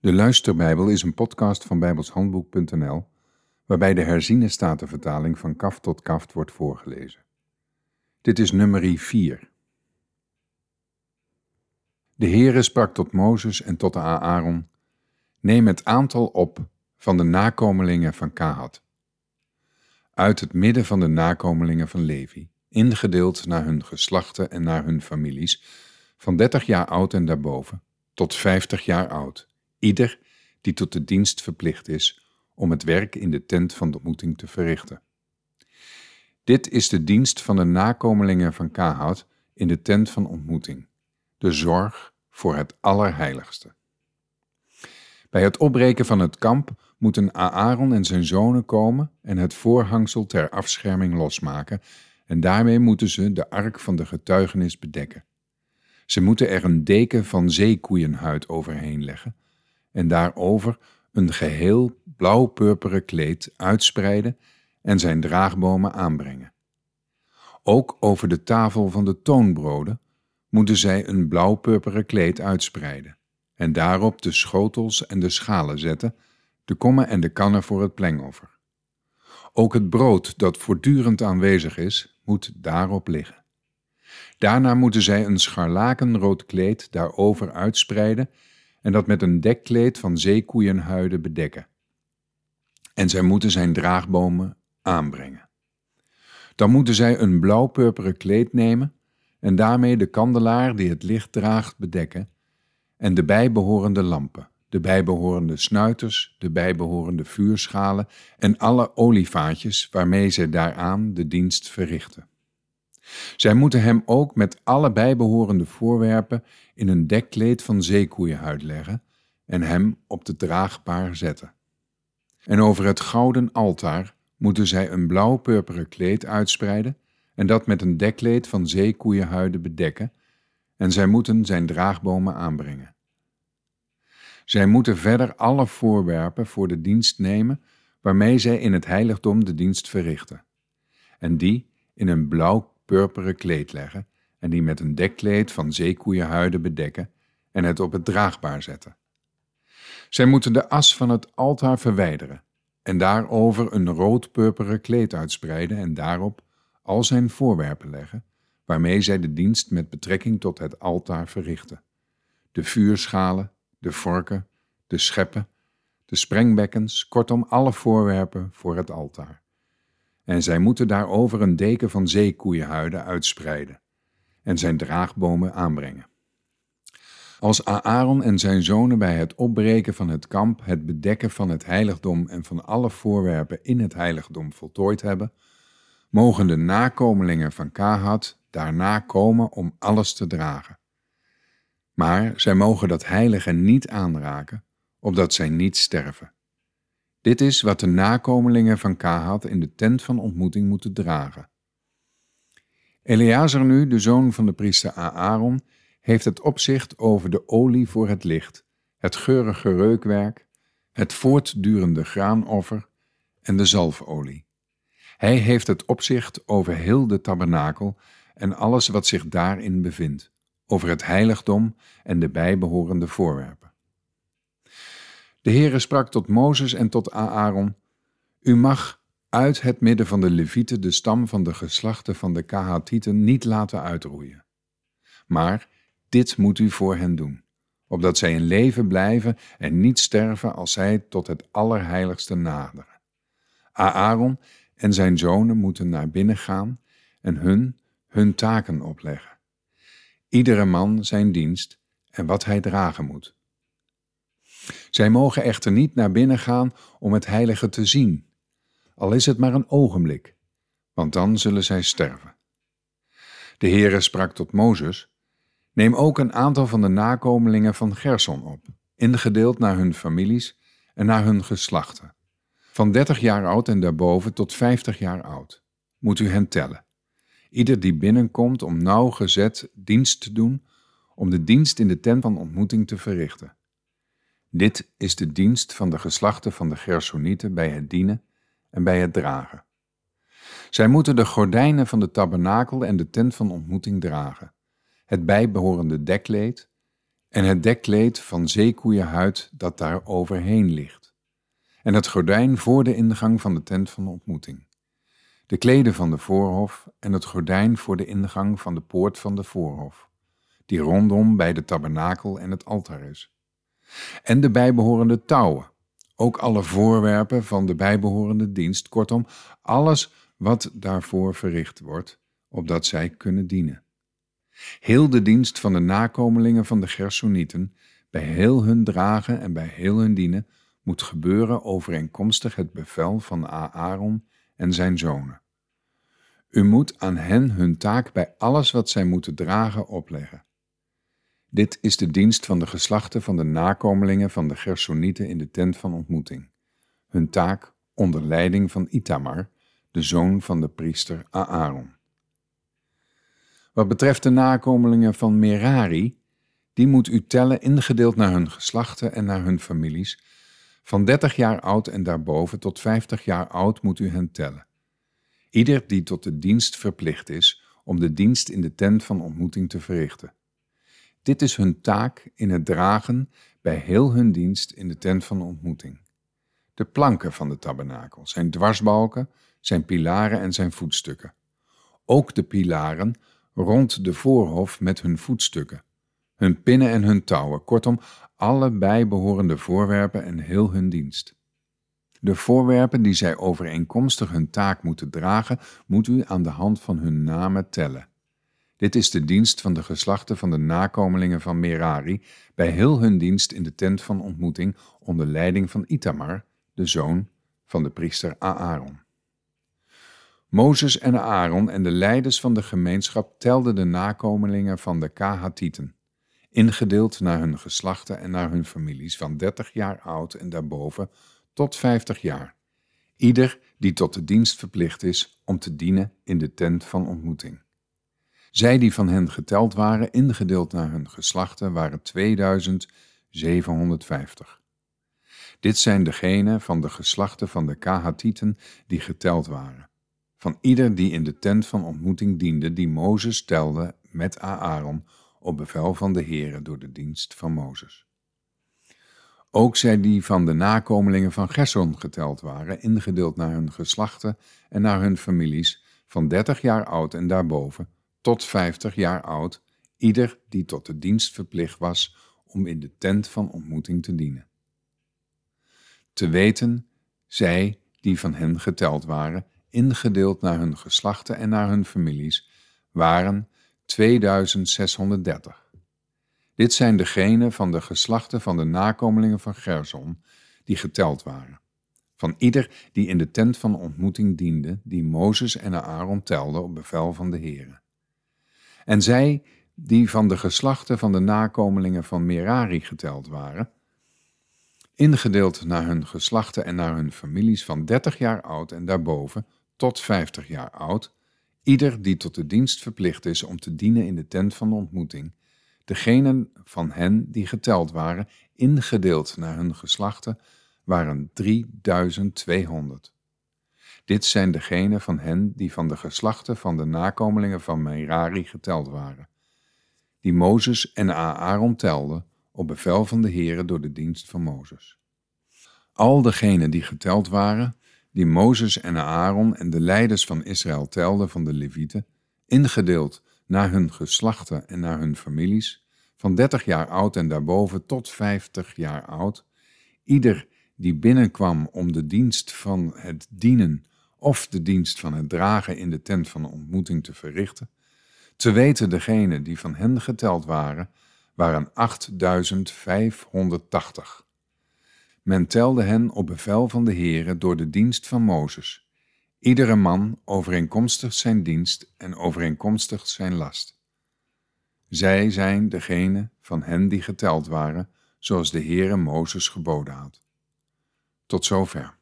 De Luisterbijbel is een podcast van bijbelshandboek.nl waarbij de herziene statenvertaling van kaft tot kaft wordt voorgelezen. Dit is nummer 4. De Heere sprak tot Mozes en tot Aaron: Neem het aantal op van de nakomelingen van Kahat. Uit het midden van de nakomelingen van Levi, ingedeeld naar hun geslachten en naar hun families, van dertig jaar oud en daarboven, tot vijftig jaar oud, ieder die tot de dienst verplicht is om het werk in de tent van de ontmoeting te verrichten. Dit is de dienst van de nakomelingen van Kahat in de tent van ontmoeting, de zorg voor het Allerheiligste. Bij het opbreken van het kamp moeten Aaron en zijn zonen komen en het voorhangsel ter afscherming losmaken, en daarmee moeten ze de ark van de getuigenis bedekken. Ze moeten er een deken van zeekoeienhuid overheen leggen en daarover een geheel blauw-purperen kleed uitspreiden en zijn draagbomen aanbrengen. Ook over de tafel van de toonbroden moeten zij een blauw-purperen kleed uitspreiden en daarop de schotels en de schalen zetten, de kommen en de kannen voor het plengoffer. Ook het brood dat voortdurend aanwezig is, moet daarop liggen. Daarna moeten zij een scharlakenrood kleed daarover uitspreiden en dat met een dekkleed van zeekoeienhuiden bedekken. En zij moeten zijn draagbomen aanbrengen. Dan moeten zij een blauw-purperen kleed nemen en daarmee de kandelaar die het licht draagt bedekken en de bijbehorende lampen, de bijbehorende snuiters, de bijbehorende vuurschalen en alle olievaatjes waarmee zij daaraan de dienst verrichten. Zij moeten hem ook met alle bijbehorende voorwerpen in een dekkleed van zeekoeienhuid leggen en hem op de draagbaar zetten. En over het gouden altaar moeten zij een blauw-purperen kleed uitspreiden en dat met een dekkleed van zeekoeienhuiden bedekken, en zij moeten zijn draagbomen aanbrengen. Zij moeten verder alle voorwerpen voor de dienst nemen waarmee zij in het heiligdom de dienst verrichten, en die in een blauw purperen kleed leggen en die met een dekkleed van zeekoeienhuiden bedekken en het op het draagbaar zetten. Zij moeten de as van het altaar verwijderen en daarover een rood-purperen kleed uitspreiden en daarop al zijn voorwerpen leggen, waarmee zij de dienst met betrekking tot het altaar verrichten. De vuurschalen, de vorken, de scheppen, de sprengbekkens, kortom alle voorwerpen voor het altaar en zij moeten daarover een deken van zeekoeienhuiden uitspreiden en zijn draagbomen aanbrengen. Als Aaron en zijn zonen bij het opbreken van het kamp het bedekken van het heiligdom en van alle voorwerpen in het heiligdom voltooid hebben, mogen de nakomelingen van Kahat daarna komen om alles te dragen. Maar zij mogen dat heilige niet aanraken, opdat zij niet sterven. Dit is wat de nakomelingen van Kahat in de tent van ontmoeting moeten dragen. Eleazar nu, de zoon van de priester Aaron, heeft het opzicht over de olie voor het licht, het geurige reukwerk, het voortdurende graanoffer en de zalfolie. Hij heeft het opzicht over heel de tabernakel en alles wat zich daarin bevindt, over het heiligdom en de bijbehorende voorwerpen. De Heere sprak tot Mozes en tot Aaron, U mag uit het midden van de Levieten de stam van de geslachten van de Kahatieten niet laten uitroeien. Maar dit moet u voor hen doen, opdat zij in leven blijven en niet sterven als zij tot het Allerheiligste naderen. Aaron en zijn zonen moeten naar binnen gaan en hun hun taken opleggen. Iedere man zijn dienst en wat hij dragen moet. Zij mogen echter niet naar binnen gaan om het heilige te zien, al is het maar een ogenblik, want dan zullen zij sterven. De Heere sprak tot Mozes, neem ook een aantal van de nakomelingen van Gerson op, ingedeeld naar hun families en naar hun geslachten. Van dertig jaar oud en daarboven tot vijftig jaar oud, moet u hen tellen. Ieder die binnenkomt om nauwgezet dienst te doen, om de dienst in de tent van ontmoeting te verrichten. Dit is de dienst van de geslachten van de Gersonieten bij het dienen en bij het dragen. Zij moeten de gordijnen van de tabernakel en de tent van ontmoeting dragen, het bijbehorende dekkleed en het dekkleed van zeekoeienhuid dat daar overheen ligt, en het gordijn voor de ingang van de tent van ontmoeting, de kleden van de voorhof en het gordijn voor de ingang van de poort van de voorhof, die rondom bij de tabernakel en het altaar is, en de bijbehorende touwen, ook alle voorwerpen van de bijbehorende dienst, kortom, alles wat daarvoor verricht wordt, opdat zij kunnen dienen. Heel de dienst van de nakomelingen van de Gersonieten, bij heel hun dragen en bij heel hun dienen, moet gebeuren overeenkomstig het bevel van Aaron en zijn zonen. U moet aan hen hun taak bij alles wat zij moeten dragen opleggen. Dit is de dienst van de geslachten van de nakomelingen van de Gersonieten in de tent van ontmoeting. Hun taak onder leiding van Itamar, de zoon van de priester Aaron. Wat betreft de nakomelingen van Merari, die moet u tellen ingedeeld naar hun geslachten en naar hun families. Van 30 jaar oud en daarboven tot 50 jaar oud moet u hen tellen. Ieder die tot de dienst verplicht is om de dienst in de tent van ontmoeting te verrichten. Dit is hun taak in het dragen bij heel hun dienst in de tent van ontmoeting. De planken van de tabernakel, zijn dwarsbalken, zijn pilaren en zijn voetstukken. Ook de pilaren rond de voorhof met hun voetstukken, hun pinnen en hun touwen, kortom, alle bijbehorende voorwerpen en heel hun dienst. De voorwerpen die zij overeenkomstig hun taak moeten dragen, moet u aan de hand van hun namen tellen. Dit is de dienst van de geslachten van de nakomelingen van Merari bij heel hun dienst in de tent van ontmoeting onder leiding van Itamar, de zoon van de priester Aaron. Mozes en Aaron en de leiders van de gemeenschap telden de nakomelingen van de Kahatieten, ingedeeld naar hun geslachten en naar hun families van 30 jaar oud en daarboven tot 50 jaar, ieder die tot de dienst verplicht is om te dienen in de tent van ontmoeting. Zij die van hen geteld waren, ingedeeld naar hun geslachten, waren 2750. Dit zijn degenen van de geslachten van de Kahatieten die geteld waren van ieder die in de tent van ontmoeting diende, die Mozes telde met Aaron op bevel van de Heere door de dienst van Mozes. Ook zij die van de nakomelingen van Gerson geteld waren, ingedeeld naar hun geslachten en naar hun families, van dertig jaar oud en daarboven, tot vijftig jaar oud, ieder die tot de dienst verplicht was om in de tent van ontmoeting te dienen. Te weten, zij die van hen geteld waren, ingedeeld naar hun geslachten en naar hun families, waren 2630. Dit zijn degenen van de geslachten van de nakomelingen van Gerson die geteld waren. Van ieder die in de tent van ontmoeting diende, die Mozes en Aaron telden op bevel van de Heere. En zij die van de geslachten van de nakomelingen van Merari geteld waren, ingedeeld naar hun geslachten en naar hun families van dertig jaar oud en daarboven, tot 50 jaar oud, ieder die tot de dienst verplicht is om te dienen in de tent van de ontmoeting, degenen van hen die geteld waren, ingedeeld naar hun geslachten, waren 3200. Dit zijn degenen van hen die van de geslachten van de nakomelingen van Merari geteld waren, die Mozes en Aaron telden op bevel van de Heere door de dienst van Mozes. Al degenen die geteld waren, die Mozes en Aaron en de leiders van Israël telden van de Levieten, ingedeeld naar hun geslachten en naar hun families, van dertig jaar oud en daarboven tot vijftig jaar oud, ieder die binnenkwam om de dienst van het dienen of de dienst van het dragen in de tent van de ontmoeting te verrichten, te weten degenen die van hen geteld waren, waren 8580. Men telde hen op bevel van de Heere door de dienst van Mozes, iedere man overeenkomstig zijn dienst en overeenkomstig zijn last. Zij zijn degene van hen die geteld waren, zoals de Heere Mozes geboden had. Tot zover.